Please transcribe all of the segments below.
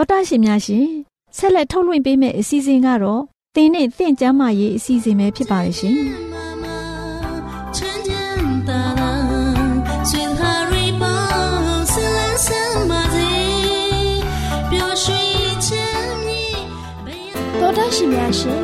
တော်တာရှင်များရှင်ဆက်လက်ထုတ်လွှင့်ပေးမယ့်အစီအစဉ်ကတော့သင်နဲ့သင်ကျမ်းမာရေးအစီအစဉ်ပဲဖြစ်ပါလိမ့်ရှင်တော်တာရှင်များရှင်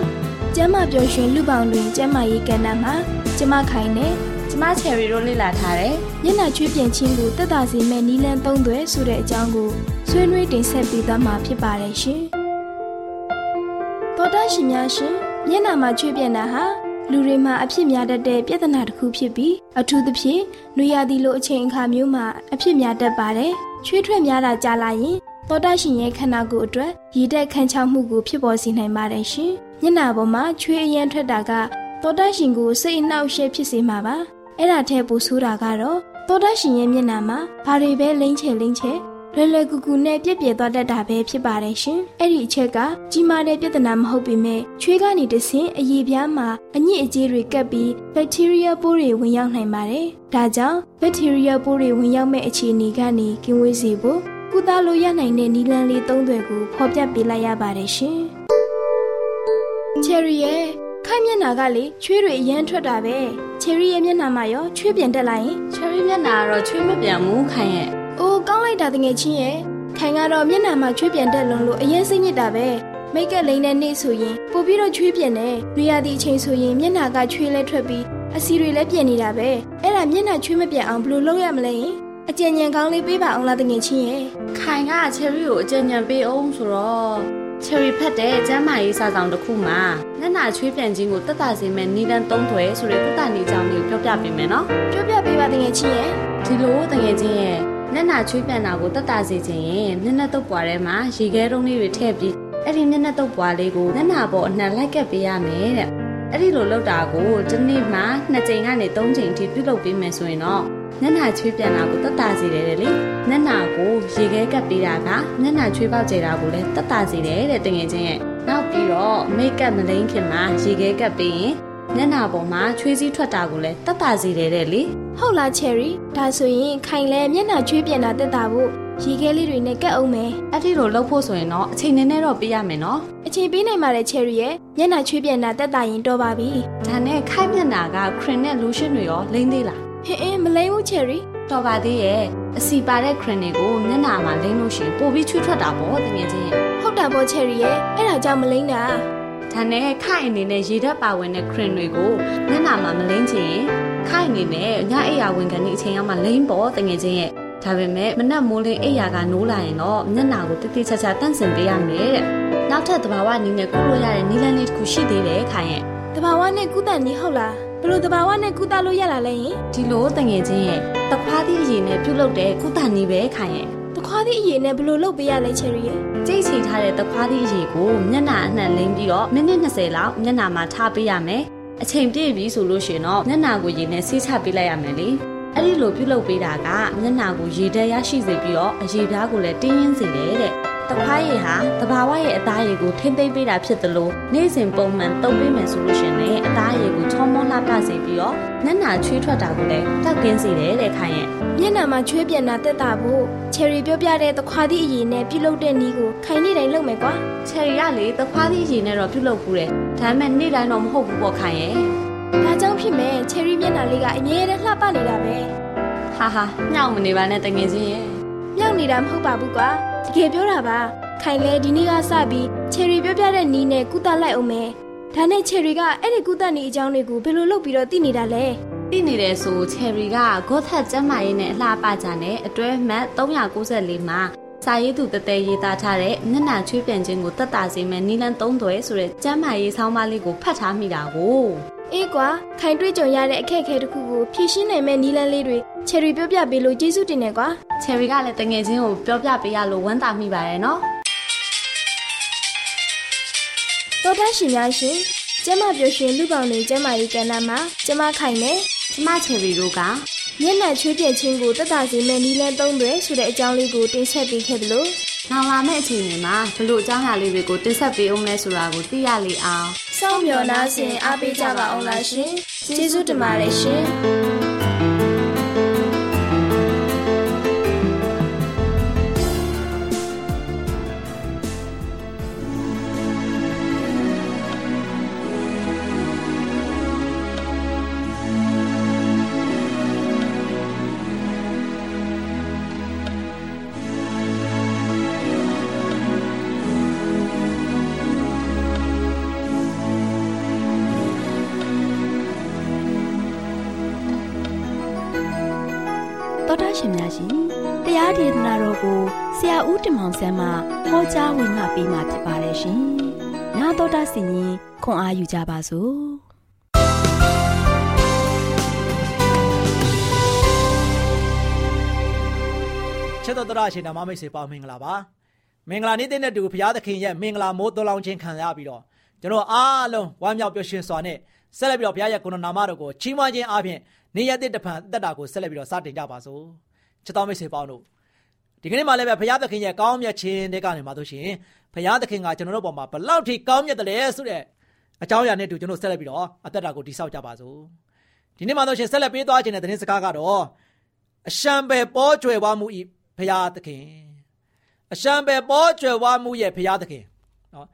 ကျမ်းမာပျော်ရွှင်လူပေါင်းတွင်ကျမ်းမာရေးကဏ္ဍမှာကျမခိုင်နဲ့ကျမချယ်ရီတို့လေ့လာထားတယ်။ညနာချွေးပြင်ချင်းကိုတက်တာစီမဲ့နီလန်းသုံးသွဲဆိုတဲ့အကြောင်းကို ဆွေးနွေးတင်ဆက်ပေးသွားမှာဖြစ်ပါတယ်ရှင်။သောတာရှင်များရှင်ညနာမှာချွေးပြင်တာဟာလူတွေမှာအဖြစ်များတတ်တဲ့ပြဿနာတစ်ခုဖြစ်ပြီးအထူးသဖြင့်နွေရာသီလိုအချိန်အခါမျိုးမှာအဖြစ်များတတ်ပါတယ်။ချွေးထွက်များတာကြာလာရင်သောတာရှင်ရဲ့ခန္ဓာကိုယ်အတွက်ရည်တက်ခန်းချမှုကိုဖြစ်ပေါ်စေနိုင်ပါတယ်ရှင်။ညနာပေါ်မှာချွေးအရန်ထွက်တာကသောတရှင်ကိုစိတ်အနှောက်အယှက်ဖြစ်စေမှာပါအဲ့ဒါထဲပိုဆိုးတာကတော့သောတရှင်ရဲ့မျက်နှာမှာဘာတွေပဲလိမ့်ချေလိမ့်ချေ လွယ်လွယ်ကူကူနဲ့ပြည့်ပြည့်သွားတတ်တာပဲဖြစ်ပါတယ်ရှင်အဲ့ဒီအချက်ကကြီးမားတဲ့ပြဿနာမဟုတ်ပေမဲ့ချွေးကနေတဆင်အရေပြားမှာအညစ်အကြေးတွေကပ်ပြီးဘက်တီးရီးယားပိုးတွေဝင်ရောက်နိုင်ပါတယ်ဒါကြောင့်ဘက်တီးရီးယားပိုးတွေဝင်ရောက်မဲ့အခြေအနေကနေကင်းဝေးစေဖို့ကုသလိုရနိုင်တဲ့နည်းလမ်းလေး၃သွယ်ကိုဖော်ပြပေးလိုက်ရပါတယ်ရှင်ချယ်ရီရဲ့ခိုင်မျက်နှာကလေချွေးတွေအရန်ထွက်တာပဲချယ်ရီရဲ့မျက်နှာမှာရောချွေးပြန်တက်လာရင်ချယ်ရီမျက်နှာကတော့ချွေးမပြန်ဘူးခိုင်ရဲ့ အိုးကောင်းလိုက်တာတငယ်ချင်းရဲ့ခိုင်ကတော့မျက်နှာမှာချွေးပြန်တက်လွန်လို့အရင်စိတ်ညစ်တာပဲမိတ်ကလိန်တဲ့နေ့ဆိုရင်ပို့ပြီးတော့ချွေးပြန်တယ်။နေရာဒီအချိန်ဆိုရင်မျက်နှာကချွေးလဲထွက်ပြီးအစီတွေလည်းပြင်နေတာပဲ။အဲ့ဒါမျက်နှာချွေးမပြန်အောင်ဘယ်လိုလုပ်ရမလဲ။အကြံဉာဏ်ကောင်းလေးပေးပါအောင်လားတငယ်ချင်းရဲ့။ခိုင်ကချယ်ရီကိုအကြံဉာဏ်ပေးအောင်ဆိုတော့ချယ်ရီဖတ်တဲ့ကျမ်းမာရေးစာဆောင်တစ်ခုမှာညနာချွေးပြန်ခြင်းကိုတက်တာစေမဲ့နီလန်သုံးထွယ်ဆိုတဲ့ကုသနေကြောင်းကိုပြောပြပေးမယ်နော်ပြောပြပေးပါတကယ်ချင်းရဲ့ဒီလိုတကယ်ချင်းရဲ့ ညနာချွေးပြန်တာကိုတက်တာစေခြင်းရင်မျက်နှာတုပ်ပွားထဲမှာရေခဲတုံးလေးတွေထည့်ပြီးအဲ့ဒီမျက်နှာတုပ်ပွားလေးကိုညနာပေါ်အနှံလိုက်ကပ်ပေးရမယ်တဲ့အဲ့ဒီလိုလုပ်တာကိုဒီနေ့မှ2ချိန်ကနေ3ချိန်ထိပြုလုပ်ပေးမယ်ဆိုရင်တော့ညနာချွေးပြန်တာကိုတက်တာစေတယ်လေညနာကိုရေခဲကပ်ပေးတာကညနာချွေးပေါက်ကျတာကိုလည်းတက်တာစေတယ်တဲ့တကယ်ချင်းရဲ့နောက်ပြီးတော့မိတ်ကပ်မလိမ့်ခင်မှာရေခဲကပ်ပေးရင်ညနာပေါ်မှာချွေးစည်းထွက်တာကိုလည်းတက်တာစေတယ်တဲ့လေ ဟုတ်လားချယ်ရီဒါဆိုရင်ခိုင်လဲမျက်နှာချွေးပြန်တာတက်တာဖို့ရေခဲလေးတွေနဲ့ကတ်အောင်မယ်အဲ့ဒီလိုလုပ်ဖို့ဆိုရင်တော့အချိန်နည်းနည်းတော့ပေးရမယ်နော်အချိန်ပေးနိုင်ပါတယ်ချယ်ရီရဲ့မျက်နှာချွေးပြန်တာတက်တာရင်တော့ပါပြီဒါနဲ့ခိုက်မျက်နာကခရင်နဲ့လိုရှင်းတွေရောလိမ့်သေးလားဟင်းအင်းမလိမ့်ဘူးချယ်ရီတော်ပါသေးရဲ့အစီပါတဲ့ခရင်တွေကိုမျက်နာမှာလိမ့်လို့ရှိရင်ပိုပြီးချွေးထွက်တာပေါ့တကယ်ချင်းရဲ့ဟုတ်တာပေါ့ချယ်ရီရဲ့အဲ့ဒါကြောင့်မလိမ့်တာဒါနဲ့ခိုက်အနေနဲ့ရေဓာတ်ပါဝင်တဲ့ခရင်တွေကိုမျက်နာမှာမလိမ့်ချင်ရင် ခိုက်အနေနဲ့ညအိယာဝင်ကန်ဒီအချိန်ရောက်မှလိမ့်ပေါ့တကယ်ချင်းရဲ့ဒါပေမဲ့မနက်မိုးလင်းအိယာကနိုးလာရင်တော့မျက်နာကိုတိတိကျကျတန့်စင်ပေးရမယ်တဲ့နောက်ထပ်သဘာဝနည်းနဲ့ကုလို့ရတဲ့နည်းလမ်းလေးတစ်ခုရှိသေးတယ်ခိုင်ရဲ့တဘာဝနဲ့ကုသနည်းဟုတ်လားဘယ်လိုတဘာဝနဲ့ကုသလို့ရလာလဲယင်ဒီလိုတငယ်ချင်းရဲ့တခွားသည့်အရင်နဲ့ပြုတ်လုတဲ့ကုသနည်းပဲခိုင်ရဲ့တခွားသည့်အရေးနဲ့ဘယ်လိုလုပ်ပေးရလဲချယ်ရီရဲ့ကြိတ်ချီထားတဲ့တခွားသည့်အရေကိုမျက်နှာအနှံ့လိမ့်ပြီးတော့မိနစ်20လောက်မျက်နှာမှာထားပေးရမယ်။ အချိန်ပြည့်ပြီဆိုလို့ရှိရင်တော့မျက်နှာကိုရေနဲ့ဆေးချပေးလိုက်ရမယ်လေ။အဲ့ဒီလိုပြုလုပ်ပေးတာကမျက်နှာကိုရေဓာတ်ရရှိစေပြီးတော့အရေပြားကိုလည်းတင်းရင်းစေတယ်တဲ့။ တခွားရည်ဟာတဘာဝရဲ့အသားရည်ကိုထိမ့်သိမ့်ပေးတာဖြစ်တယ်လို့နေ့စဉ်ပုံမှန်တုံးပေးမယ်ဆိုလို့ရှိရင်လည်းအသားရည်ကိုချောမောလှပစေပြီးတော့မျက်နှာချွေးထွက်တာကိုလည်းတောက်ကင်းစေတယ်တဲ့ခိုင်ရဲ့မျက်နှာမှာချွေးပြန်တာတက်တာဖို့ချယ်ရီပြောပြတဲ့တခွားသည့်အရေးနဲ့ပြုလုပ်တဲ့နည်းကိုခိုင်နေတိုင်းလုပ်မယ်ကွာချယ်ရီကလေတခွားသည့်ရေနဲ့တော့ပြုတ်လုပ်ဘူးတဲ့ဒါပေမဲ့နေ့တိုင်းတော့မဟုတ်ဘူးပေါ့ခိုင်ရဲ့ဒါကြောင့်ဖြစ်မဲ့ချယ်ရီမျက်နှာလေးကအငြင်းရတဲ့လှပနေတာပဲဟာဟာညောင်မနေပါနဲ့တငယ်ချင်းရဲ့မြောက်နေတာမဟုတ်ပါဘူးကွာ တကယ်ပြောတာပါခိုင်လဲဒီနေ့ကစပြီးချယ်ရီပြောပြတဲ့နည်းနဲ့ကုသလိုက်အောင်မယ်ဒါနဲ့ချယ်ရီကအဲ့ဒီကုသနည်းအကြောင်းတွေကိုဘယ်လိုလုပ်ပြီးတော့သိနေတာလဲသိနေတယ်ဆိုချယ်ရီကဂေါသတ်ကျမ်းမာရေးနဲ့အလှပကြတဲ့အတွဲမှတ်394မှာစာရေးသူတတဲရေးသားထားတဲ့မျက်နှာချွေးပြန်ခြင်းကိုတက်တာစေမဲ့နီလန်သုံးသွဲဆိုတဲ့ကျမ်းမာရေးဆောင်းပါးလေးကိုဖတ်ထားမိတာကို အေးကွာခိုင်တွေ့ကြုံရတဲ့အခက်အခဲတစ်ခုကိုဖြေရှင်းနိုင်မဲ့နည်းလမ်းလေးတွေချယ်ရီပြောပြပေးလို့ကျေးဇူးတင်တယ်ကွာချယ်ရီကလည်းတငယ်ချင်းကိုပြောပြပေးရလို့ဝမ်းသာမိပါတယ်နော်တော်တန်းရှင်များရှင်ကျမပျော်ရွှင်လူပောင်တွေကျမရေးကဏ္ဍမှာကျမခိုင်နဲ့ကျမချယ်ရီတို့ကမျက်နှာချွေးပြက်ခြင်းကိုတက်တာစေမဲ့နည်းလမ်းသုံးတွေဆိုတဲ့အကြောင်းလေးကိုတင်ဆက်ပေးခဲ့သလိုနောက်လာမယ့်အချိန်တွေမှာဘလို့အကြောင်းအရာလေးတွေကိုတင်ဆက်ပေးအောင်လဲဆိုတာကိုသိရလေအောင် စောင့်မျှော်နာဆင်အားပေးကြပါအောင်လားရှင်ကျေးဇူးတင်ပါတယ်ရှင် ရာဦးတင်မောင်ဆန်းမှဟောကြားဝင်ငါပေးมาဖြစ်ပါတယ်ရှင်။နာတော်တာစီရင်ခွန်အားယူကြပါစို့။ချစ်တော်တော်အရှင်ဓမ္မမိတ်ဆွေပေါင်းမင်္ဂလာပါမင်္ဂလာနေ့တဲ့တူဘုရားသခင်ရဲ့မင်္ဂလာမိုးတော်လောင်ခြင်းခံရပြီးတော့ကျွန်တော်အားလုံးဝမ်းမြောက်ပျော်ရွှင်စွာနဲ့ဆက်လက်ပြီးတော့ဘုရားရဲ့ကိုယ်တော်နာမတော်ကိုချီးမွမ်းခြင်းအပြင်နေ့ရက်တဲ့တဖန်တက်တာကိုဆက်လက်ပြီးတော့စတင်ကြပါစို့ချစ်တော်မိတ်ဆွေပေါင်းတို့ ဒီကနေ့မှလည်းပဲဘုရားသခင်ရဲ့ကောင်းမြတ်ခြင်းတွေကနေမှာတို့ရှင်ဘုရားသခင်ကကျွန်တော်တို့ပေါ်မှာဘလောက်ထိကောင်းမြတ်တယ်လဲဆိုတဲ့အကြောင်းအရာနဲ့တူကျွန်တော်ဆက်လက်ပြီးတော့အသက်တာကိုတိဆောက်ကြပါစို့ဒီနေ့မှတို့ရှင်ဆက်လက်ပေးသွားခြင်းတဲ့သတင်းစကားကတော့အရှံပဲပေါ်ကျွယ်ဝမှုဤဘုရားသခင်အရှံပဲပေါ်ကျွယ်ဝမှုရဲ့ဘုရားသခင်နော်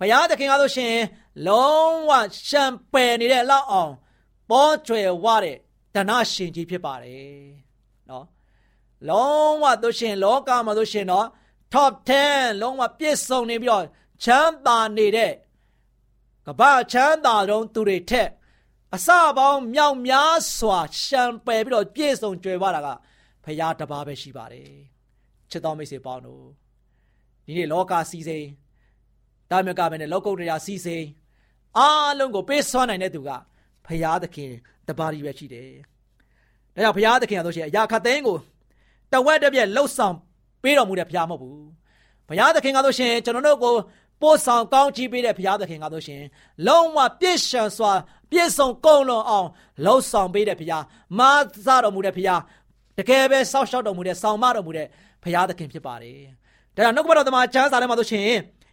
ဘုရားသခင်ကဆိုရှင်လုံးဝရှံပယ်နေတဲ့လောက်အောင်ပေါ်ကျွယ်ဝတဲ့တဏှရှင်ကြီးဖြစ်ပါတယ်နော် လုံးဝသူရှင်လောကမှာဆိုရှင်တော့ top 10လုံးဝပြည့်စုံနေပြီးတော့ချမ်းသာနေတဲ့ကမ္ဘာချမ်းသာတော့သူတွေထက်အစပေါင်းမြောက်များစွာရှံပယ်ပြီးတော့ပြည့်စုံကြွယ်ဝတာကဖရာတပါးပဲရှိပါတယ်ချစ်တော်မိတ်ဆွေပေါင်းတို့ဒီနေ့လောကစီစိန်တာမြကပဲနဲ့လောကုတ္တရာစီစိန်အားလုံးကိုပေးစွမ်းနိုင်တဲ့သူကဖရာသခင်တပါးကြီးပဲရှိတယ်ဒါကြောင့်ဖရာသခင်ကဆိုရှင်အရာခတ်သိန်းကို တဝက်တစ်ပြက်လှုပ်ဆောင်ပေးတော်မူတဲ့ဖရာမဟုတ်ဘူးဘုရားသခင်ကဆိုရှင်ကျွန်တော်တို့ကိုပို့ဆောင်ကောင်းချီးပေးတဲ့ဘုရားသခင်ကဆိုရှင်လုံးဝပြည့်စုံစွာပြည့်စုံကုန်လွန်အောင်လှုပ်ဆောင်ပေးတဲ့ဘုရားမာစတော်မူတဲ့ဘုရားတကယ်ပဲစောက်ရှောက်တော်မူတဲ့ဆောင်မတော်မူတဲ့ဘုရားသခင်ဖြစ်ပါတယ်ဒါကြောင့်နှုတ်ကပတော်သမားချမ်းစာထဲမှာဆိုရှင်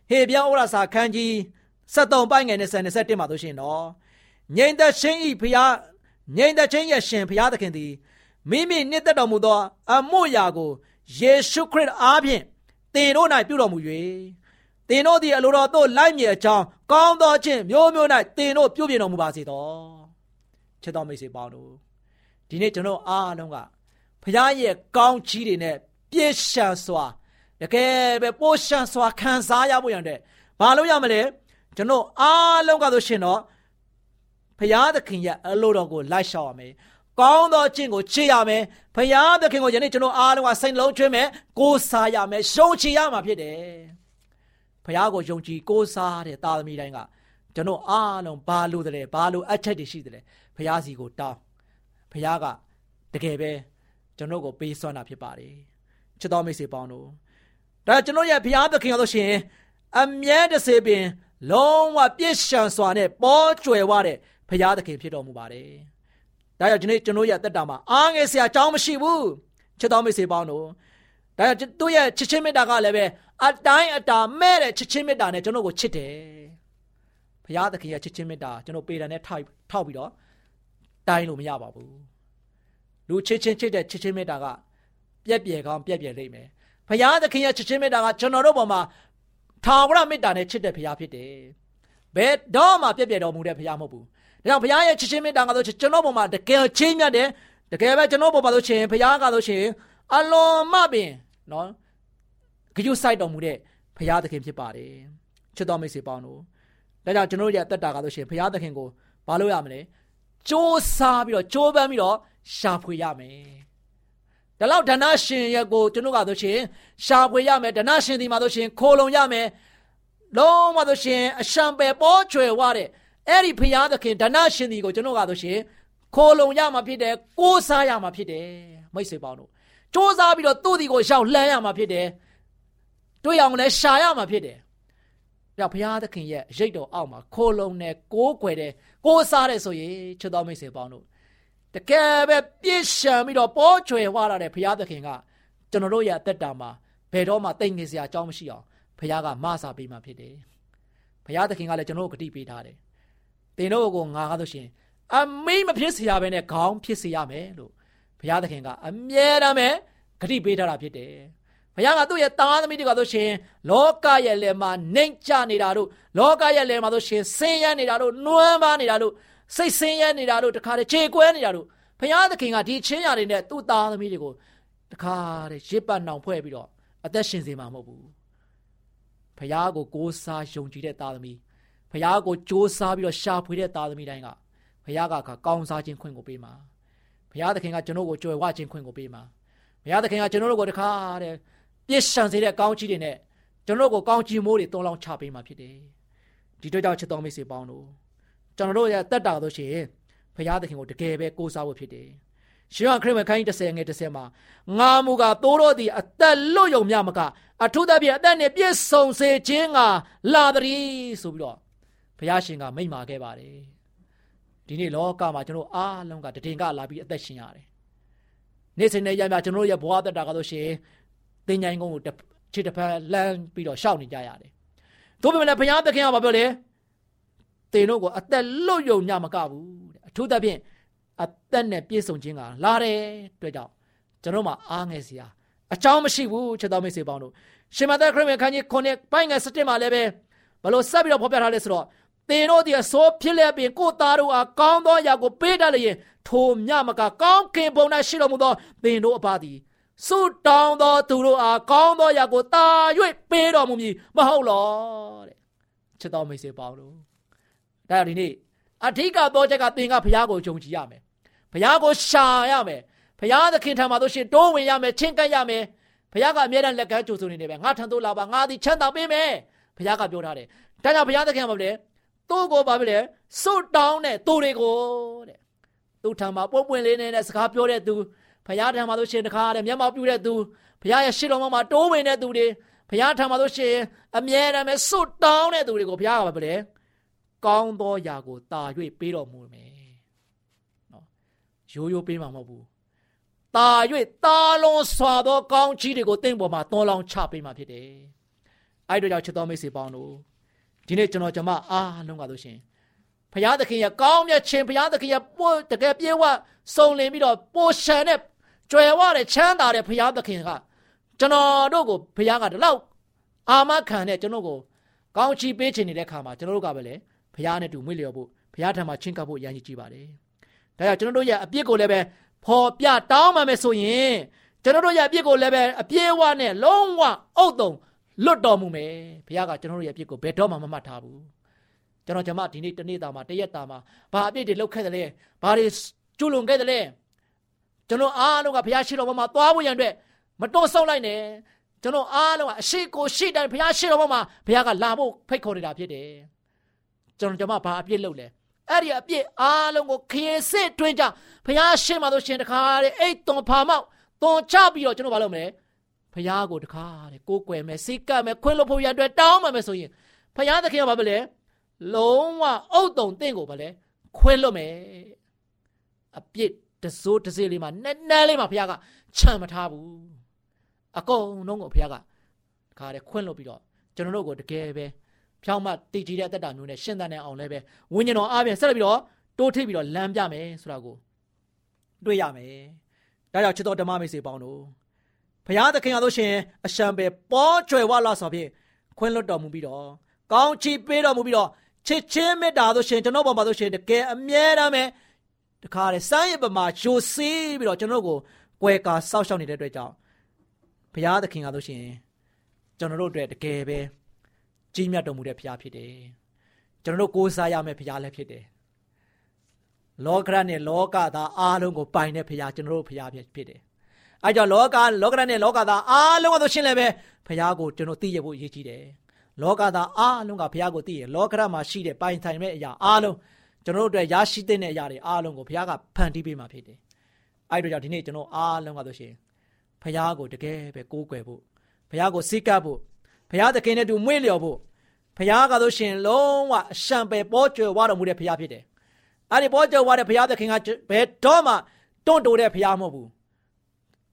ဟေပြောင်းဩရာစာခန်းကြီး73ပိုင်းငယ်နဲ့21မှာဆိုရှင်တော့ငြိမ်သက်ခြင်းဤဘုရားငြိမ်သက်ခြင်းရဲ့ရှင်ဘုရားသခင်သည် မိမိနှစ်သက်တော်မူသောအမှုရာကိုယေရှုခရစ်အားဖြင့်သင်တို့၌ပြုတော်မူ၍သင်တို့သည်အလိုတော်သို့လိုက်မြေအကြောင်းကောင်းသောခြင်းမျိုးမျိုး၌သင်တို့ပြုပြင်တော်မူပါစေသောချစ်တော်မိတ်ဆွေပေါင်းတို့ဒီနေ့ကျွန်တော်အားလုံးကဖခင်ရဲ့ကောင်းချီးတွေနဲ့ပြည့်ရှံစွာတကယ်ပဲပိုးရှံစွာခံစားရဖို့ရတဲ့ဘာလို့ရမလဲကျွန်တော်အားလုံးကဆိုရှင်တော့ဖခင်သခင်ရဲ့အလိုတော်ကိုလိုက်ရှောက်ရမယ် ကောင်းသောအကျင့်ကိုချေရမယ်ဖခင်သခင်ကိုယနေ့ကျွန်တော်အားလုံးကစိတ်လုံးကျွေးမယ်ကိုးစားရမယ်ရှုံးချရမှာဖြစ်တယ်ဖခင်ကိုယုံကြည်ကိုးစားတဲ့သားသမီးတိုင်းကကျွန်တော်အားလုံးဘာလို့တလဲဘာလို့အချက်တွေရှိတယ်ဖခင်စီကိုတောင်းဖခင်ကတကယ်ပဲကျွန်တော်ကိုပေးစွမ်းတာဖြစ်ပါတယ်ချစ်တော်မိတ်ဆွေပေါင်းတို့ဒါကျွန်တော်ရဲ့ဘုရားသခင်လို့ရှိရင်အမြဲတစေပင် လုံးဝပြည့်စုံစွာနဲ့ပေါ်ကျွယ်ဝတဲ့ဘုရားသခင်ဖြစ်တော်မူပါတယ် ဒါကြောင့်ဒီနေ့ကျွန်တော်ရဲ့တက်တာမှာအားငယ်စရာအကြောင်းမရှိဘူးချစ်တော်မိတ်ဆွေပေါင်းတို့ဒါကြောင့်သူ့ရဲ့ချစ်ချင်းမေတ္တာကလည်းပဲအတိုင်းအတာမဲ့တဲ့ချစ်ချင်းမေတ္တာနဲ့ကျွန်တော်ကိုချစ်တယ်ဘုရားသခင်ရဲ့ချစ်ချင်းမေတ္တာကျွန်တော်ပေတံနဲ့ထောက်ထောက်ပြီးတော့တိုင်းလို့မရပါဘူးလူချစ်ချင်းချစ်တဲ့ချစ်ချင်းမေတ္တာကပြက်ပြယ်ကောင်းပြက်ပြယ်လိမ့်မယ်ဘုရားသခင်ရဲ့ချစ်ချင်းမေတ္တာကကျွန်တော်တို့ပေါ်မှာထာဝရမေတ္တာနဲ့ချစ်တဲ့ဘုရားဖြစ်တယ်ဘယ်တော့မှပြက်ပြယ်တော်မူတဲ့ဘုရားမဟုတ်ဘူး ဒါကြောင့်ဘုရားရဲ့ချစ်ချင်းမေတ္တာကဆိုကျွန်တော်ပေါ်မှာတကယ်ချင်းမြတ်တယ်တကယ်ပဲကျွန်တော်ပေါ်မှာဆိုရှင်ဘုရားကဆိုရှင်အလွန်မှပင်နော်ဂရုစိုက်တော်မူတဲ့ဘုရားသခင်ဖြစ်ပါတယ်ချစ်တော်မိတ်ဆွေပေါင်းတို့ဒါကြောင့်ကျွန်တော်ရဲ့အသက်တာကဆိုရှင်ဘုရားသခင်ကိုဘာလို့ရမလဲစ조사ပြီးတော့ကြိုးပမ်းပြီးတော့ရှာဖွေရမယ်။ဒါလောက်ဒဏရှင်ရဲ့ကိုကျွန်တော်ကဆိုရှင်ရှာဖွေရမယ်ဒဏရှင်ဒီမှာဆိုရှင်ခိုလုံရမယ်။လုံးဝဆိုရှင်အရှံပယ်ပေါ်ချွယ်ဝတဲ့ အဲ့ဒီဖရာသခင်ဒဏရှင်ဒီကိုကျွန်တော်ကဆိုရှင်ခိုလုံရမှာဖြစ်တယ်ကိုးစားရမှာဖြစ်တယ်မိတ်ဆွေပေါင်းတို့စ조사ပြီးတော့သူ့ဒီကိုရောက်လှမ်းရမှာဖြစ်တယ်တွေ့အောင်လည်းရှာရမှာဖြစ်တယ်။ကြောင့်ဘုရားသခင်ရဲ့ရိတ်တော်အောက်မှာခိုလုံနဲ့ကိုးကွယ်တဲ့ကိုးစားတဲ့ဆိုရင်ချစ်တော်မိတ်ဆွေပေါင်းတို့တကယ်ပဲပြည့်ရှံပြီးတော့ပေါ်ချွယ်ဝလာတဲ့ဘုရားသခင်ကကျွန်တော်တို့ရဲ့အသက်တာမှာဘယ်တော့မှတိတ်ငင်စရာအကြောင်းမရှိအောင်ဘုရားကမဆာပေးမှဖြစ်တယ်။ဘုရားသခင်ကလည်းကျွန်တော်တို့ဂတိပေးထားတယ်။ သင်တို့ကိုငါကားလို့ရှင်အမိမဖြစ်เสียပဲနဲ့ခေါင်းဖြစ်เสียရမယ်လို့ဘုရားသခင်ကအမြဲတမ်းပဲဂတိပေးထားတာဖြစ်တယ်။ဘုရားကသူ့ရဲ့သားသမီးတွေကဆိုရှင်လောကရဲ့လယ်မှာနှိမ့်ချနေတာတို့လောကရဲ့လယ်မှာဆိုရှင်ဆင်းရဲနေတာတို့နှွမ်းပါနေတာတို့စိတ်ဆင်းရဲနေတာတို့တခါတည်းခြေကွဲနေတာတို့ဘုရားသခင်ကဒီချင်းရတွေနဲ့သူ့သားသမီးတွေကိုတခါတည်းရစ်ပတ်နှောင်ဖွဲ့ပြီးတော့အသက်ရှင်စေမှာမဟုတ်ဘူးဘုရားကိုကိုးစားယုံကြည်တဲ့သားသမီး ဘုရားကိုကြိုးစားပြီးတော့ရှာဖွေတဲ့သားသမီးတိုင်းကဘုရားကကောင်းစားခြင်းခွင့်ကိုပေးမှာဘုရားသခင်ကကျွန်တော်ကိုကြွယ်ဝခြင်းခွင့်ကိုပေးမှာဘုရားသခင်ကကျွန်တော်တို့ကိုတခါတည်းပြည့်စုံစေတဲ့ကောင်းချီးတွေနဲ့ကျွန်တော်တို့ကိုကောင်းချီးမိုးတွေတုံးလောင်းချပေးမှာဖြစ်တယ်ဒီတော့ကြောင့်ချစ်တော်မိတ်ဆွေပေါင်းတို့ကျွန်တော်တို့ရဲ့တက်တာဆိုရှင်ဘုရားသခင်ကိုတကယ်ပဲကိုးစားဖို့ဖြစ်တယ်ရှင်ရခရစ်ဝင်ခိုင်း30ငယ်30မှာငါမူကသိုးတော်သည်အသက်လွတ်ယုံမြမကအထုသဖြင့်အသက်နဲ့ပြည့်စုံစေခြင်းကလာသည်ဆိုပြီးတော့ ဘုရားရှင်ကမိန့်မာခဲ့ပါတယ်ဒီနေ့လောကမှာကျွန်တော်အားလုံးကတည်င်ကလာပြီးအသက်ရှင်ရတယ်နေ့စဉ်နဲ့ရမြကျွန်တော်ရဲ့ဘဝတက်တာကဆိုရှင်သင်ញိုင်းကုန်းကိုခြေတစ်ဖက်လမ်းပြီးတော့ရှောက်နေကြရတယ်တို့ပေမဲ့ဘုရားသခင်ကဘာပြောလဲတင်တို့ကိုအသက်လွတ်ယုံညမကဘူးတဲ့အထူးသဖြင့်အသက်နဲ့ပြည့်စုံခြင်းကလာတယ်တွေ့ကြောင့်ကျွန်တော်မှအားငယ်စရာအကြောင်းမရှိဘူးချက်တော်မိတ်ဆွေပေါင်းတို့ရှင်မသက်ခရစ်ဝင်ခန်းကြီးခုနှစ်ပိုင်းငယ်7မှာလည်းပဲဘလို့ဆက်ပြီးတော့ဖော်ပြထားလဲဆိုတော့ သင်တို့ဒီအစိုးဖြစ်လျက်ပင်ကိုသားတို့အားကောင်းသောအရာကိုပေးတတ်လျင်ထိုမြမကကောင်းခင်ပုံ၌ရှိတော်မူသောသင်တို့အပါသည်ဆုတောင်းသောသူတို့အားကောင်းသောအရာကိုတာ၍ပေးတော်မူမည်မဟုတ်လောတဲ့ချစ်တော်မိတ်ဆွေပေါင်းတို့ဒါဒီနေ့အထိကတော့ချက်ကသင်ကဘုရားကိုယုံကြည်ရမယ်ဘုရားကိုရှာရမယ်ဘုရားသခင်ထံမှာတို့ရှင်တိုးဝင်ရမယ်ချင်းကပ်ရမယ်ဘုရားကအမြဲတမ်းလက်ကမ်းကြိုဆိုနေတယ်ပဲငါထံသို့လာပါငါသည်ချမ်းသာပေးမယ်ဘုရားကပြောထားတယ်ဒါကြောင့်ဘုရားသခင်ကဘာလဲ သူ့ကိုဘာဖြစ်လဲစွတ်တောင်းတဲ့သူတွေကိုတဲ့သူ့ထံမှာပွင့်ပွင့်လေးနဲ့စကားပြောတဲ့သူဘုရားထံမှာတို့ရှင်တခါတဲ့မျက်မှောက်ပြုတဲ့သူဘုရားရဲ့ရှေ့တော်မှာတိုးဝင်တဲ့သူတွေဘုရားထံမှာတို့ရှင်အမြဲတမ်းပဲစွတ်တောင်းတဲ့သူတွေကိုဘုရားကဘာဖြစ်လဲကောင်းသောຢာကိုတာ၍ပေးတော်မူမယ်နော်ရိုးရိုးပေးမှာမဟုတ်ဘူးတာ၍တာလုံးစွာသောကောင်းချီးတွေကိုတင့်ပေါ်မှာသွန်လောင်းချပေးမှာဖြစ်တယ်အဲ့တို့ကြောင့်ချစ်တော်မိတ်ဆွေပေါင်းတို့ ဒီနေ့ကျွန်တော်ကျွန်မအားလုံးကလို့ရှင်ဘုရားသခင်ရဲ့ကောင်းမြတ်ခြင်းဘုရားသခင်ရဲ့ပို့တကယ်ပြေဝစုံလင်ပြီးတော့ပိုရှန်တဲ့ကြွယ်ဝတဲ့ချမ်းသာတဲ့ဘုရားသခင်ကကျွန်တော်တို့ကိုဘုရားကဒီလောက်အာမခံတဲ့ကျွန်တော်ကိုကောင်းချီးပေးချင်နေတဲ့ခါမှာကျွန်တော်တို့ကပဲလေဘုရားနဲ့တူမွေ့လျော်ဖို့ဘုရားထံမှာချင်းကပ်ဖို့ရည်ရည်ကြည့်ပါတယ်။ဒါကြောင့်ကျွန်တော်တို့ရဲ့အပြစ်ကိုလည်းပဲဖော်ပြတောင်းမှမယ်ဆိုရင်ကျွန်တော်တို့ရဲ့အပြစ်ကိုလည်းပဲအပြည့်အဝနဲ့လုံးဝအုတ်တုံ လွတ်တော်မူမယ်။ဘုရားကကျွန်တော်တို့ရဲ့အပြစ်ကိုဘယ်တော့မှမမှတ်ထားဘူး။ကျွန်တော်ကျွန်မဒီနေ့တနေ့တာမှာတရက်တာမှာဘာအပြစ်တွေလုပ်ခဲ့တယ်လဲ။ဘာတွေကျူးလွန်ခဲ့တယ်လဲ။ကျွန်တော်အားလုံးကဘုရားရှိတော်မှာသွားဖို့ရန်အတွက်မတော်ဆုံးလိုက်နဲ့ကျွန်တော်အားလုံးကအရှိကိုရှိတိုင်းဘုရားရှိတော်မှာဘုရားကလာဖို့ဖိတ်ခေါ်နေတာဖြစ်တယ်ကျွန်တော်ကျွန်မဘာအပြစ်လုပ်လဲအဲ့ဒီအပြစ်အားလုံးကိုခရင်စစ်တွင်းကြဘုရားရှင်းပါလို့ရှင်တခါတဲ့အိတ်သွန်ဖာမောက်သွန်ချပြီးတော့ကျွန်တော်ဘာလုပ်မလဲ ဘုရားကိုတခါတဲ့ကိုးကွယ်မယ်စိတ်ကပ်မယ်ခွင့်လို့ဖို့ရအတွက်တောင်းမှမယ်ဆိုရင်ဘုရားသခင်ကဘာပဲလဲလုံးဝအုတ်တုံတင့်ကိုဘာလဲခွင့်လို့မယ်အပြစ်တစိုးတစေးလေးမှာနက်နက်လေးမှာဘုရားကချမ်းမထားဘူးအကုန်လုံးကိုဘုရားကခါတဲ့ခွင့်လို့ပြီးတော့ကျွန်တော်တို့ကိုတကယ်ပဲဖြောင်းမတည်ကြည်တဲ့အသက်တာမျိုးနဲ့ရှင်းသန်တဲ့အောင်လည်းပဲဝိညာဉ်တော်အားဖြင့်ဆက်လက်ပြီးတော့တိုးထိပ်ပြီးတော့လမ်းပြမယ်ဆိုတာကိုတွေ့ရမယ်။ဒါကြောင့်ချစ်တော်ဓမ္မမိတ်ဆွေပေါင်းတို့ ဘုရားသခင်အားလို့ရှင်အရှံပဲပေါ်ကျွယ်ဝလာဆိုဖြင့်ခွင့်လွတ်တော်မူပြီးတော့ကောင်းချီးပေးတော်မူပြီးတော့ချစ်ချင်းမေတ္တာတို့ရှင်ကျွန်တော်ပေါ်မှာတို့ရှင်တကယ်အမြဲတမ်းပဲတခါတည်းစမ်းရပမာယိုစီးပြီးတော့ကျွန်တော်ကိုကွယ်ကာစောက်ရှောက်နေတဲ့အတွက်ကြောင့်ဘုရားသခင်ကတို့ရှင်ကျွန်တော်တို့အတွက်တကယ်ပဲကြီးမြတ်တော်မူတဲ့ဘုရားဖြစ်တယ်ကျွန်တော်တို့ကိုးစားရမယ့်ဘုရားလည်းဖြစ်တယ်လောကရနဲ့လောကသားအားလုံးကိုပိုင်တဲ့ဘုရားကျွန်တော်တို့ဘုရားဖြစ်တယ် အဲကြောင့်လောကလောကရနဲ့လောကသားအားလုံးကဆိုရှင်းလည်းပဲဘုရားကိုကျွန်တော်သိရဖို့အရေးကြီးတယ်လောကသားအားလုံးကဘုရားကိုသိရလောကရမှာရှိတဲ့ပိုင်ဆိုင်မဲ့အရာအားလုံးကျွန်တော်တို့အတွက်ရရှိတဲ့အရာတွေအားလုံးကိုဘုရားကဖန်တီးပေးမှာဖြစ်တယ်အဲဒါကြောင့်ဒီနေ့ကျွန်တော်အားလုံးကဆိုရှင်ဘုရားကိုတကယ်ပဲကိုးကွယ်ဖို့ဘုရားကိုစိတ်ကပ်ဖို့ဘုရားသခင်နဲ့တူမွေ့လျော်ဖို့ဘုရားကဆိုရှင်လုံးဝအရှံပယ်ပေါ်ကျွယ်ဝတော်မူတဲ့ဘုရားဖြစ်တယ်။အဲ့ဒီပေါ်ကျွယ်ဝတဲ့ဘုရားသခင်ကဘယ်တော့မှတွန့်တိုတဲ့ဘုရားမဟုတ်ဘူး။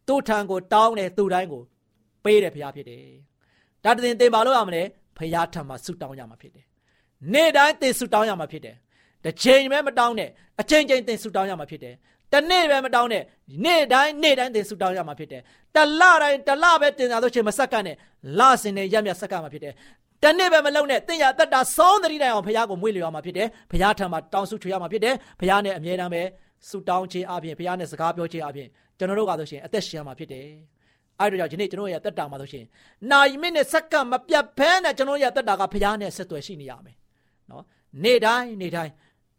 သူ့ထံကိုတောင်းတယ်သူ့တိုင်းကိုပေးတဲ့ဘုရားဖြစ်တယ်။ဒါတရင်တင်ပါလို့ရမလဲဘုရားထံမှာဆုတောင်းရမှာဖြစ်တယ်။နေ့တိုင်းတင်ဆုတောင်းရမှာဖြစ်တယ်။တစ်ချိန်ပဲမတောင်းနဲ့အချိန်ချင်းတင်ဆုတောင်းရမှာဖြစ်တယ်။တနေ့ပဲမတောင်းနဲ့နေ့တိုင်းနေ့တိုင်းတင်ဆုတောင်းရမှာဖြစ်တယ်။တလတိုင်းတလပဲတင်တာဆိုချိန်မဆက်ကနဲ့လစင်နဲ့ရက်မြတ်ဆက်ကမှာဖြစ်တယ်တနေ့ပဲမလုံနဲ့တင်ရအသက်တာဆုံးသတိတိုင်အောင်ဘုရားကိုမွေးလျော်မှာဖြစ်တယ်ဘုရားထံမှာတောင်းဆုချွေရမှာဖြစ်တယ်ဘုရားနဲ့အမြဲတမ်းပဲဆုတောင်းခြင်းအပြင်ဘုရားနဲ့စကားပြောခြင်းအပြင် ကျွန်တော်တို့ကဆိုရှင်အသက်ရှင်ရမှာဖြစ်တယ်အဲ့ဒါကြောင့်ဒီနေ့ကျွန်တော်ရဲ့အသက်တာမှာဆိုရှင်နာယီမိနဲ့စက္ကန့်မပြတ်ဖဲနဲ့ကျွန်တော်ရဲ့အသက်တာကဘုရားနဲ့ဆက်သွယ်ရှိနေရမယ်နော်နေ့တိုင်းနေ့တိုင်း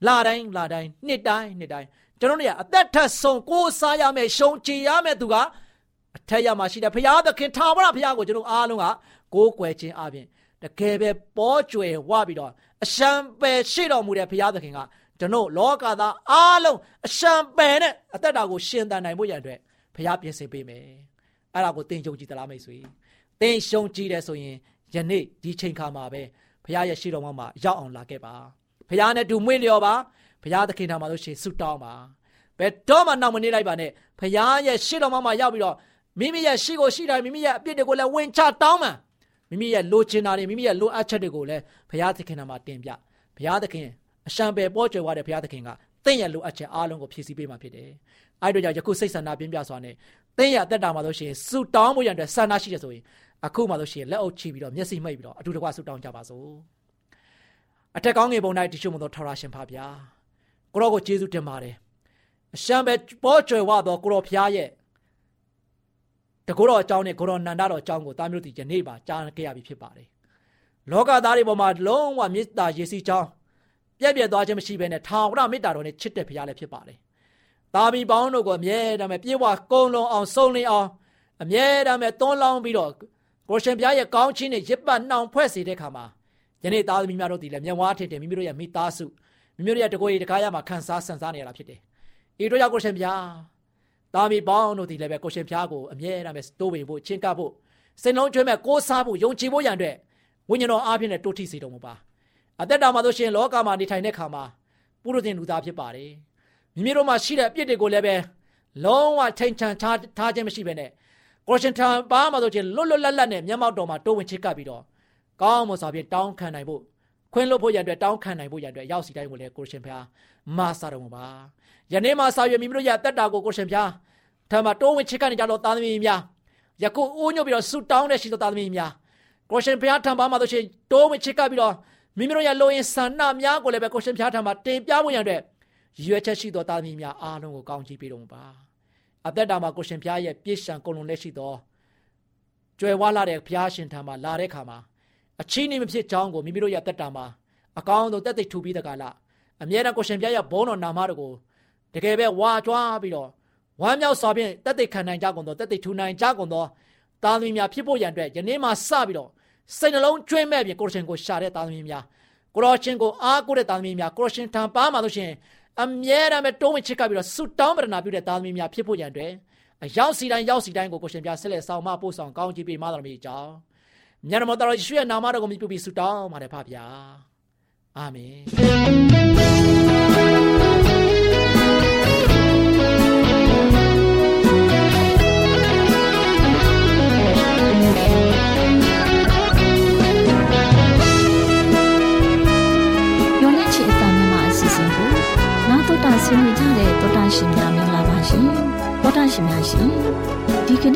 လတိုင်းလတိုင်းနှစ်တိုင်းနှစ်တိုင်းကျွန်တော်တို့ရဲ့အသက်ထက်ဆုံးကိုးစားရမယ်ရှုံချရမယ်သူကအထက်ရမှာရှိတယ်ဘုရားသခင်ထာဝရဘုရားကိုကျွန်တော်အားလုံးကကိုးကွယ်ခြင်းအပြင်တကယ်ပဲပေါ်ကျွယ်ဝပြီးတော့အရှံပယ်ရှိတော်မူတဲ့ဘုရားသခင်က ကျွန်တော်လောကသားအားလုံးအရှံပယ်နဲ့အသက်တာကိုရှင်သန်နိုင်ဖို့ရန်အတွက်ဘုရားပြင်ဆင်ပေးမယ်အဲ့ဒါကိုသင်ယုံကြည်သလားမိတ်ဆွေသင်ရှုံကြည်တယ်ဆိုရင်ယနေ့ဒီချိန်ခါမှာပဲဘုရားရဲ့ရှိတော်မှာရောက်အောင်လာခဲ့ပါဘုရားနဲ့တူမွေ့လျော်ပါဘုရားသခင်ထံမှာလို့ရှိရင်ဆုတောင်းပါဘယ်တော့မှနောက်မနေလိုက်ပါနဲ့ဘုရားရဲ့ရှိတော်မှာရောက်ပြီးတော့မိမိရဲ့ရှိကိုရှိတိုင်းမိမိရဲ့အပြစ်တွေကိုလည်းဝင်ချတောင်းမှန်မိမိရဲ့လိုချင်တာတွေမိမိရဲ့လိုအပ်ချက်တွေကိုလည်းဘုရားသခင်မှာတင်ပြဘုရားသခင် အရှံပယ်ပေါ်ကျွယ်သွားတဲ့ဘုရားသခင်ကသင်ရဲ့လိုအပ်ချက်အားလုံးကိုဖြည့်ဆည်းပေးမှာဖြစ်တယ်။အဲဒီတော့ကြောင့်ယခုစိတ်ဆန္ဒပြင်းပြစွာနဲ့သင်ရဲ့အသက်တာမှာဆိုရှင်ဆူတောင်းဖို့ရတဲ့ဆန္ဒရှိတယ်ဆိုရင်အခုမှဆိုရှင်လက်အုပ်ချပြီးတော့မျက်စိမှိတ်ပြီးတော့အတူတကွဆူတောင်းကြပါစို့။အထက်ကောင်းငယ်ပုံ၌တရှိမှုသောထာဝရရှင်ဖပါဗျာ။ကိုရောကိုကျေးဇူးတင်ပါတယ်။အရှံပယ်ပေါ်ကျွယ်ဝသောကိုရောဖျားရဲ့တကောတော်အကြောင်းနဲ့ကိုရောနန္ဒတော်အကြောင်းကိုတာမျိုးတီယနေ့ပါကြားခဲ့ရပြီဖြစ်ပါတယ်။လောကသားတွေပေါ်မှာလုံးဝမေတ္တာရေစီကြောင်း ပြက်ပြက်သွားခြင်းမရှိဘဲနဲ့ထာဝရမေတ္တာတော်နဲ့ချစ်တဲ့ဘုရားလည်းဖြစ်ပါတယ်။တာမီပေါင်းတို့ကိုအမြဲတမ်းပြေဝကုံလုံးအောင်စုံလင်အောင်အမြဲတမ်းသွန်းလောင်းပြီးတော့ကိုရှင်ဘုရားရဲ့ကောင်းခြင်းနဲ့ရစ်ပတ်နှောင်ဖွဲ့စေတဲ့ခါမှာယနေ့သားသမီးများတို့ဒီလည်းမျက်ဝါးထင်တယ်မိမိတို့ရဲ့မိသားစုမိမိတို့ရဲ့တကိုယ်ရတကားရမှာခံစားဆန်စားနေရတာဖြစ်တယ်။ဤတို့ကြောင့်ကိုရှင်ဘုရားတာမီပေါင်းတို့ဒီလည်းပဲကိုရှင်ဘုရားကိုအမြဲတမ်းပဲတိုးဝင်ဖို့ချင်းကပ်ဖို့စိတ်လုံးကျွမ်းမဲ့ကိုးစားဖို့ယုံကြည်ဖို့ရန်အတွက်ဝိညာဉ်တော်အားဖြင့်လည်းတိုးထိစေတော်မူပါ အသက်တာမှာဆိုရှင်လောကမှာနေထိုင်တဲ့ခါမှာပုရုသင်လူသားဖြစ်ပါတယ်မိမိတို့မှာရှိတဲ့အပြစ်တွေကိုလည်းပဲလုံးဝထိန်ချန်ထားထားခြင်းမရှိဘဲနဲ့ကိုရှင်ထံပါမှာဆိုရှင်လွတ်လွတ်လပ်လပ်နဲ့မျက်မှောက်တော်မှာတိုးဝင်ချစ်ကပ်ပြီးတော့ကောင်းမွန်စွာဖြင့်တောင်းခံနိုင်ဖို့ခွင့်လွှတ်ဖို့ရန်အတွက်တောင်းခံနိုင်ဖို့ရန်အတွက်ရောက်စီတိုင်းကိုလည်းကိုရှင်ဖျားမာစာတော်မူပါယနေ့မှာစာရွက်မိမိတို့ရဲ့အသက်တာကိုကိုရှင်ဖျားထံမှာတိုးဝင်ချစ်ကပ်နေကြတော့သားသမီးများယခုအိုးညွတ်ပြီးတော့ဆူတောင်းတဲ့ရှိသောသားသမီးများကိုရှင်ဘုရားထံပါမှာတို့ရှင်တိုးမချစ်ကပ်ပြီးတော့ မိမိတို့ရဲ့လိုရင်ဆန္ဒများကိုလည်းပဲကိုရှင်ဘုရားထံမှာတင်ပြဖို့ရတဲ့ရွယ်ချက်ရှိသောသားသမီးများအားလုံးကိုကောင်းချီးပေးတော်မူပါအသက်တာမှာကိုရှင်ဘုရားရဲ့ပြည့်စုံကုန်လုံးလက်ရှိသောကြွယ်ဝလာတဲ့ဘုရားရှင်ထံမှာလာတဲ့ခါမှာအချင်းနေမဖြစ်ကြောင်းကိုမိမိတို့ရဲ့သက်တာမှာအကောင်းဆုံးတက်သိထူပြီးတဲ့ကာလအမြဲတမ်းကိုရှင်ဘုရားရဲ့ဘုန်းတော်နာမတော်ကိုတကယ်ပဲဝါကြွားပြီးတော့ဝမ်းမြောက်စွာဖြင့်တက်သိခံနိုင်ကြကုန်သောတက်သိထူနိုင်ကြကုန်သောသားသမီးများဖြစ်ဖို့ရန်အတွက်ယနေ့မှစပြီးတော့ စိတ်နှလုံးကျွင်းမဲ့ပြီးကိုရှင်ကိုရှာတဲ့သားသမီးများကိုရောရှင်ကိုအားကိုးတဲ့သားသမီးများကိုရှင်ထံပါမှာလို့ရှင်အမြဲတမ်းပဲတုံးဝင်ချစ်ကပ်ပြီးတော့ဆုတောင်းပတနာပြုတဲ့သားသမီးများဖြစ်ဖို့ရန်အတွက်အရောက်စီတိုင်းရောက်စီတိုင်းကိုကိုရှင်ပြဆက်လက်ဆောင်မပို့ဆောင်ကောင်းချီးပေးမှတော်မူကြောင်းမြတ်တော်တော်ယေရှုရဲ့နာမတော်ကိုမြှုပ်ပြီးဆုတောင်းပါတယ်ဖဗျာအာမင်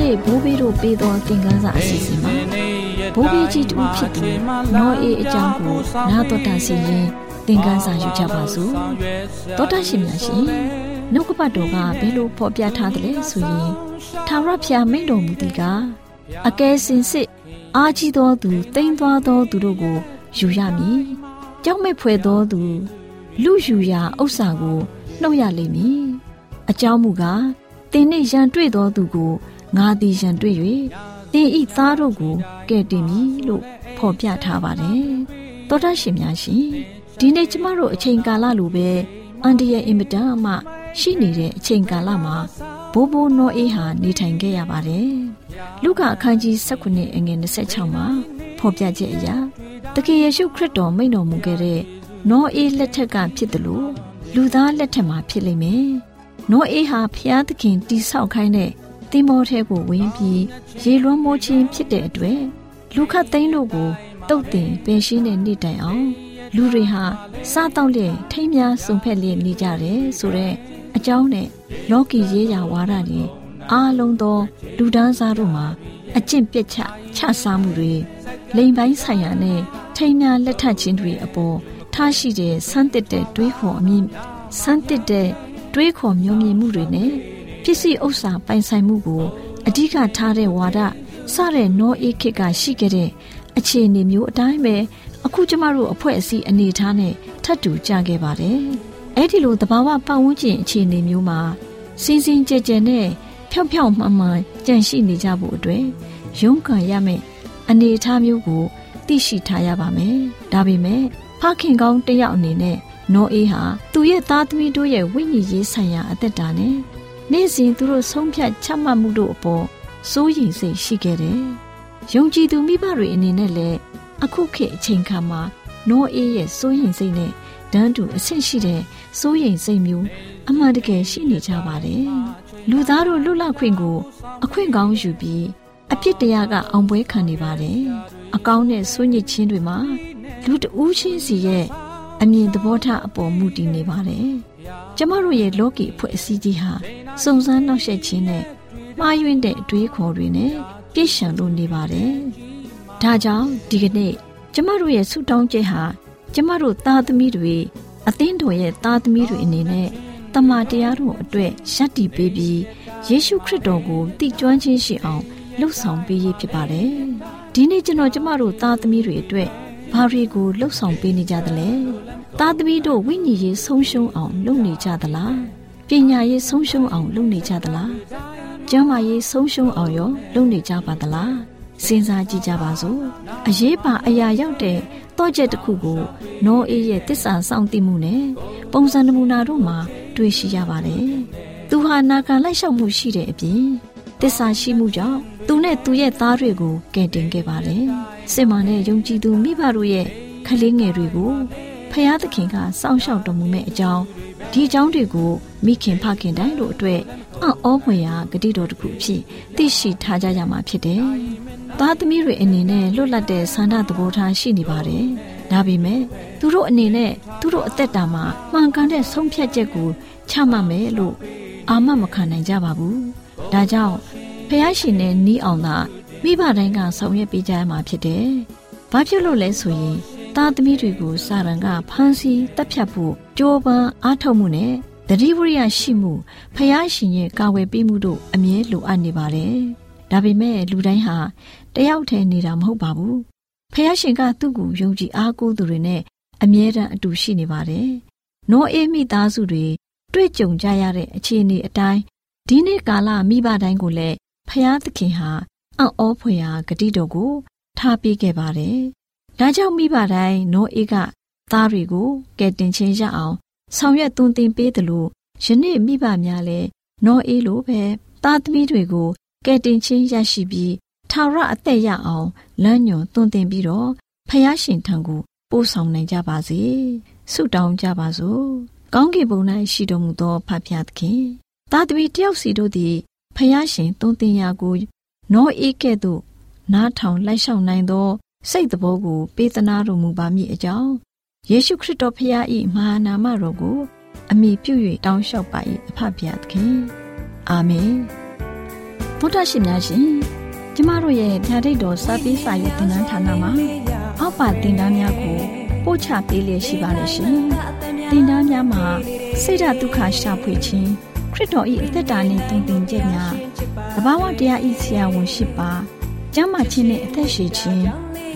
နေ့ဘိုးဘေးတို့ပေးသောသင်ခန်းစာအစီအစဉ်မှာဘိုးဘေးကြီးတူဖြစ်သူနောအေးအကြောင်းကိုနာတော်တာစီရင်သင်ခန်းစာယူကြပါစို့တောတာရှင်များရှင်နှုတ်ကပတ်တော်ကဘယ်လိုဖော်ပြထားသလဲဆိုရင်ထာဝရဘုရားမိန့်တော်မူသည်ကအကယ်စင်စစ်အာကြီးသောသူတိမ်သွားသောသူတို့ကိုယူရမည်ကြောက်မဲ့ဖွယ်သောသူလူယူရာဥစ္စာကိုနှုတ်ရလိမ့်မည်အကြောင်းမူကားတင်းနှင့်ရန်တွေ့သောသူကို ငါသည်ရန်တွေ့၍တင်းဤသားတို့ကိုကဲ့တင်မည်လို့ဖော်ပြထားပါတယ်သောတာရှင်များရှင်ဒီနေ့ကျမတို့အချိန်ကာလလိုပဲအန်ဒီရဲ့အင်မတန်မှရှိနေတဲ့အချိန်ကာလမှာဘိုးဘိုးနောအေးဟာနေထိုင်ခဲ့ရပါတယ်လူကအခန်းကြီး19အငယ်26မှာဖော်ပြချက်အရာတခင်ယေရှုခရစ်တော်မိန့်တော်မူခဲ့တဲ့နောအေးလက်ထက်ကဖြစ်တယ်လို့လူသားလက်ထက်မှာဖြစ်လိမ့်မယ်။နောအေးဟာဖျားသခင်တိဆောက်ခိုင်းတဲ့ သင်္ဘောထဲကိုဝင်ပြီးရေလွှမ်းမိုးခြင်းဖြစ်တဲ့အတွက်လူခတ်သိန်းတို့ကိုတုတ်တင်ပင်ရှင်းတဲ့နေ့တိုင်အောင် လူတွေဟာစားတော့လျက်ထိမ်းများစုံဖက်လျက်နေကြတယ်ဆိုတော့အကြောင်းနဲ့လောကီရေးရာဝါဒတွေအားလုံးသောလူဒန်းစားတို့မှာအကျင့်ပြက်ချချစားမှုတွေလိမ်ပိုင်းဆိုင်ရာနဲ့ထိမ်းများလက်ထပ်ခြင်းတွေအပေါ်ထားရှိတဲ့စမ်းတစ်တဲ့တွေးခေါ်အမြင်စမ်းတစ်တဲ့တွေးခေါ်မျိုးမြင်မှုတွေနဲ့ ပစ္စည်းဥစ္စာပိုင်ဆိုင်မှုကိုအဓိကထားတဲ့ဝါဒစတဲ့နောအေးခေတ်ကရှိခဲ့တဲ့အခြေအနေမျိုးအတိုင်းပဲအခုကျမတို့အဖွဲ့အစည်းအနေထားနဲ့ထပ်တူကြခဲ့ပါတယ်။အဲ့ဒီလိုသဘာဝပတ်ဝန်းကျင်အခြေအနေမျိုးမှာစင်စင်ကြဲကြဲနဲ့ဖြောက်ဖြောက်မှန်မှန်ကြန့်ရှိနေကြဖို့အတွက်ရုန်းကန်ရမယ့်အနေအထားမျိုးကိုသိရှိထားရပါမယ်။ဒါပေမဲ့ဖခင်ကောင်းတယောက်အနေနဲ့နောအေးဟာသူ့ရဲ့သားသမီးတို့ရဲ့ဝိညာဉ်ရေးဆိုင်ရာအသက်တာနဲ့ နေ့စဉ်သူတို့ဆုံးဖြတ်ချမှတ်မှုတို့အပေါ်စိုးရိမ်စိတ်ရှိခဲ့တယ်။ယုံကြည်သူမိဘတွေအနေနဲ့လည်းအခုခေတ်အချိန်ခါမှာနောအေးရဲ့စိုးရိမ်စိတ်နဲ့တန်းတူအဆင့်ရှိတဲ့စိုးရိမ်စိတ်မျိုးအမှန်တကယ်ရှိနေကြပါတယ်။လူသားတို့လွတ်လပ်ခွင့်ကိုအခွင့်ကောင်းယူပြီးအပြစ်တရားကအောင်ပွဲခံနေပါတယ်။အကောင်းနဲ့ဆွညစ်ချင်းတွေမှာလူတဦးချင်းစီရဲ့အမြင်သဘောထားအပေါ်မူတည်နေပါတယ်။ကျမတို့ရဲ့လောကီအဖွဲ့အစည်းကြီးဟာ စုံစမ်းနှောက်ယှက်ခြင်းနဲ့မှားယွင်းတဲ့အတွေးခေါ်တွေနဲ့ပြည့်ရှံလို့နေပါတယ်။ဒါကြောင့်ဒီကနေ့ကျမတို့ရဲ့ဆုတောင်းချက်ဟာကျမတို့သားသမီးတွေအသင်းတော်ရဲ့သားသမီးတွေအနေနဲ့တမန်တရားတော်အတွက်ရှက်တီပေးပြီးယေရှုခရစ်တော်ကိုတည်ကျွမ်းခြင်းရှိအောင်လှုပ်ဆောင်ပေးရဖြစ်ပါတယ်။ဒီနေ့ကျွန်တော်ကျမတို့သားသမီးတွေအတွက်ဘာတွေကိုလှုပ်ဆောင်ပေးနေကြသလဲသားသမီးတို့ဝိညာဉ်ရေးဆုံးရှုံးအောင်လုပ်နေကြသလား ပညာရေးဆုံးရှုံးအောင်လုပ်နေကြသလားကျမ်းမာရေးဆုံးရှုံးအောင်ရောလုပ်နေကြပါသလားစဉ်းစားကြည့်ကြပါစို့အရေးပါအရာရောက်တဲ့တော့ချက်တစ်ခုကိုနောအေးရဲ့တစ္ဆာစောင့်သိမှုနဲ့ပုံစံနမူနာတို့မှာတွေ့ရှိရပါတယ်သူဟာနာခံလိုက်လျှောက်မှုရှိတဲ့အပြင်တစ္ဆာရှိမှုကြောင့်သူနဲ့သူရဲ့သားတွေကိုကယ်တင်ခဲ့ပါတယ်စစ်မှန်တဲ့ယုံကြည်သူမိဘတို့ရဲ့ခလေးငယ်တွေကို ဖျားသခင်ကစောင့်ရှောက်တော်မူမဲ့အကြောင်းဒီအကြောင်းတွေကိုမိခင်ဖခင်တိုင်းတို့အတွက်အံ့ဩဖွယ်ရာဂတိတော်တစ်ခုဖြစ်သိရှိထားကြရမှာဖြစ်တယ်။သားသမီးတွေအနေနဲ့လွတ်လပ်တဲ့ဆန္ဒသဘောထားရှိနေပါတယ်။ဒါပေမဲ့သူတို့အနေနဲ့သူတို့အသက်တာမှာမှန်ကန်တဲ့ဆုံးဖြတ်ချက်ကိုချမှတ်မယ်လို့အာမမခံနိုင်ကြပါဘူး။ဒါကြောင့်ဖះရှင်နဲ့နီးအောင်သာမိဘတိုင်းကဆောင်ရွက်ပေးကြရမှာဖြစ်တယ်။ဘာဖြစ်လို့လဲဆိုရင် သားသမီးတွေကိုစာရန်ကဖမ်းဆီးတပ်ဖြတ်ဖို့ကြိုးပမ်းအားထုတ်မှုနဲ့တတိဝရိယရှိမှုဖះရှင်ရဲ့ကာဝယ်ပေးမှုတို့အမြဲလိုအပ်နေပါတယ်။ဒါပေမဲ့လူတိုင်းဟာတယောက်တည်းနေတာမဟုတ်ပါဘူး။ဖះရှင်ကသူ့ကိုယုံကြည်အားကိုးသူတွေနဲ့အမြဲတမ်းအတူရှိနေပါတယ်။နောအေးမိသားစုတွေတွေ့ကြုံကြရတဲ့အခြေအနေအတိုင်းဒီနေ့ကာလမိဘတိုင်းကိုလည်းဖះသခင်ဟာအံ့ဩဖွယ်ရာဂတိတော်ကိုထားပေးခဲ့ပါတယ်။ ဒါကြောင့်မိဘတိုင်းနောအေးကသားတွေကိုကဲတင်ချင်းရအောင် ဆောင်ရွက်သွန်သင်ပေးတယ်လို့ယနေ့မိဘများလည်းနောအေးလိုပဲသားသမီးတွေကိုကဲတင်ချင်းရရှိပြီးထာဝရအသက်ရအောင်လမ်းညွန်သွန်သင်ပြီးတော့ဖះရှင်ထံကိုပို့ဆောင်နိုင်ကြပါစေ။ဆုတောင်းကြပါစို့။ကောင်းကင်ဘုံ၌ရှိတော်မူသောဖဖျားသခင်သားသမီးတယောက်စီတို့သည်ဖះရှင်သွန်သင်ရာကိုနောအေးကဲ့သို့နားထောင်လိုက်လျှောက်နိုင်သော စိတ်တဘောကို ပေးသနာတော်မူပါမည်အကြောင်းယေရှုခရစ်တော်ဖခင်၏မဟာနာမတော်ကို အမိပြု၍တောင်းလျှောက်ပါ၏အဖဖခင်သခင်အာမင်ဘုဒ္ဓရှင်များရှင်ကျမတို့ရဲ့ဗျာဒိတ်တော်စပေးစာရေးသင်တန်းဌာနမှာအောက်ပါသင်တန်းများကိုပို့ချပေးလျက်ရှိပါတယ်ရှင်သင်တန်းများမှာဆိဒ္ဓတုခရှာဖွေခြင်းခရစ်တော်၏အသက်တာနှင့်တုန်တင်ကြများတဘာဝတရားဤဆရာဝန်ရှိပါကျမ်းမာခြင်းနဲ့အသက်ရှိခြင်း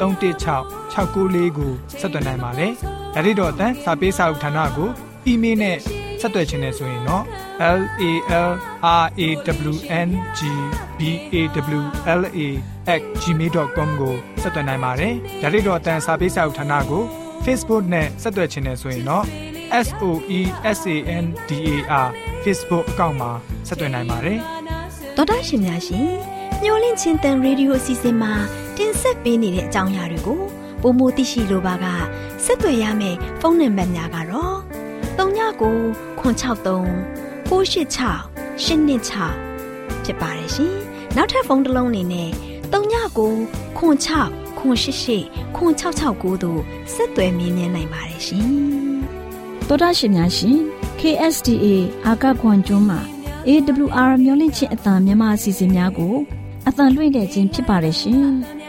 316 694ကိုဆက်သွင်းနိုင်ပါတယ်။ဒါ့အပြင်တော့အတန်းစာပေးစာဥထာဏာကိုအီးမေးလ်နဲ့ဆက်သွယ်ခြင်းနဲ့ဆိုရင်တော့ l a l r a w n g b a w l a @ gmail.com ကိုဆက်သွင်းနိုင်ပါတယ်။ဒါ့အပြင်တော့အတန်းစာပေးစာဥထာဏာကို Facebook နဲ့ဆက်သွယ်ခြင်းနဲ့ဆိုရင်တော့ S O E S A N D A R Facebook အကောင့်မှာဆက်သွင်းနိုင်ပါတယ်။ဒေါက်တာရှင်များရှင်ညိုလင့်ချင်းတန်ရေဒီယိုအစီအစဉ်မှာ တင်ဆက်ပေးနေတဲ့အကြောင်းအရာတွေကိုပိုမိုသိရှိလိုပါကဆက်သွယ်ရမယ့်ဖုန်းနံပါတ်များကတော့39ကို663 986 126ဖြစ်ပါတယ်ရှင်။နောက်ထပ်ဖုန်းတစ်လုံးအနေနဲ့39ကို6 688 666တို့ဆက်သွယ်မြင်းမြန်းနိုင်ပါတယ်ရှင်။သောတာရှင်များရှင် KSTA အာကခွန်ကျွန်းမှာ AWR မျိုးလင့်ချင်းအတံမြန်မာအစီအစဉ်များကိုအတံလွှင့်ခဲ့ခြင်းဖြစ်ပါတယ်ရှင်။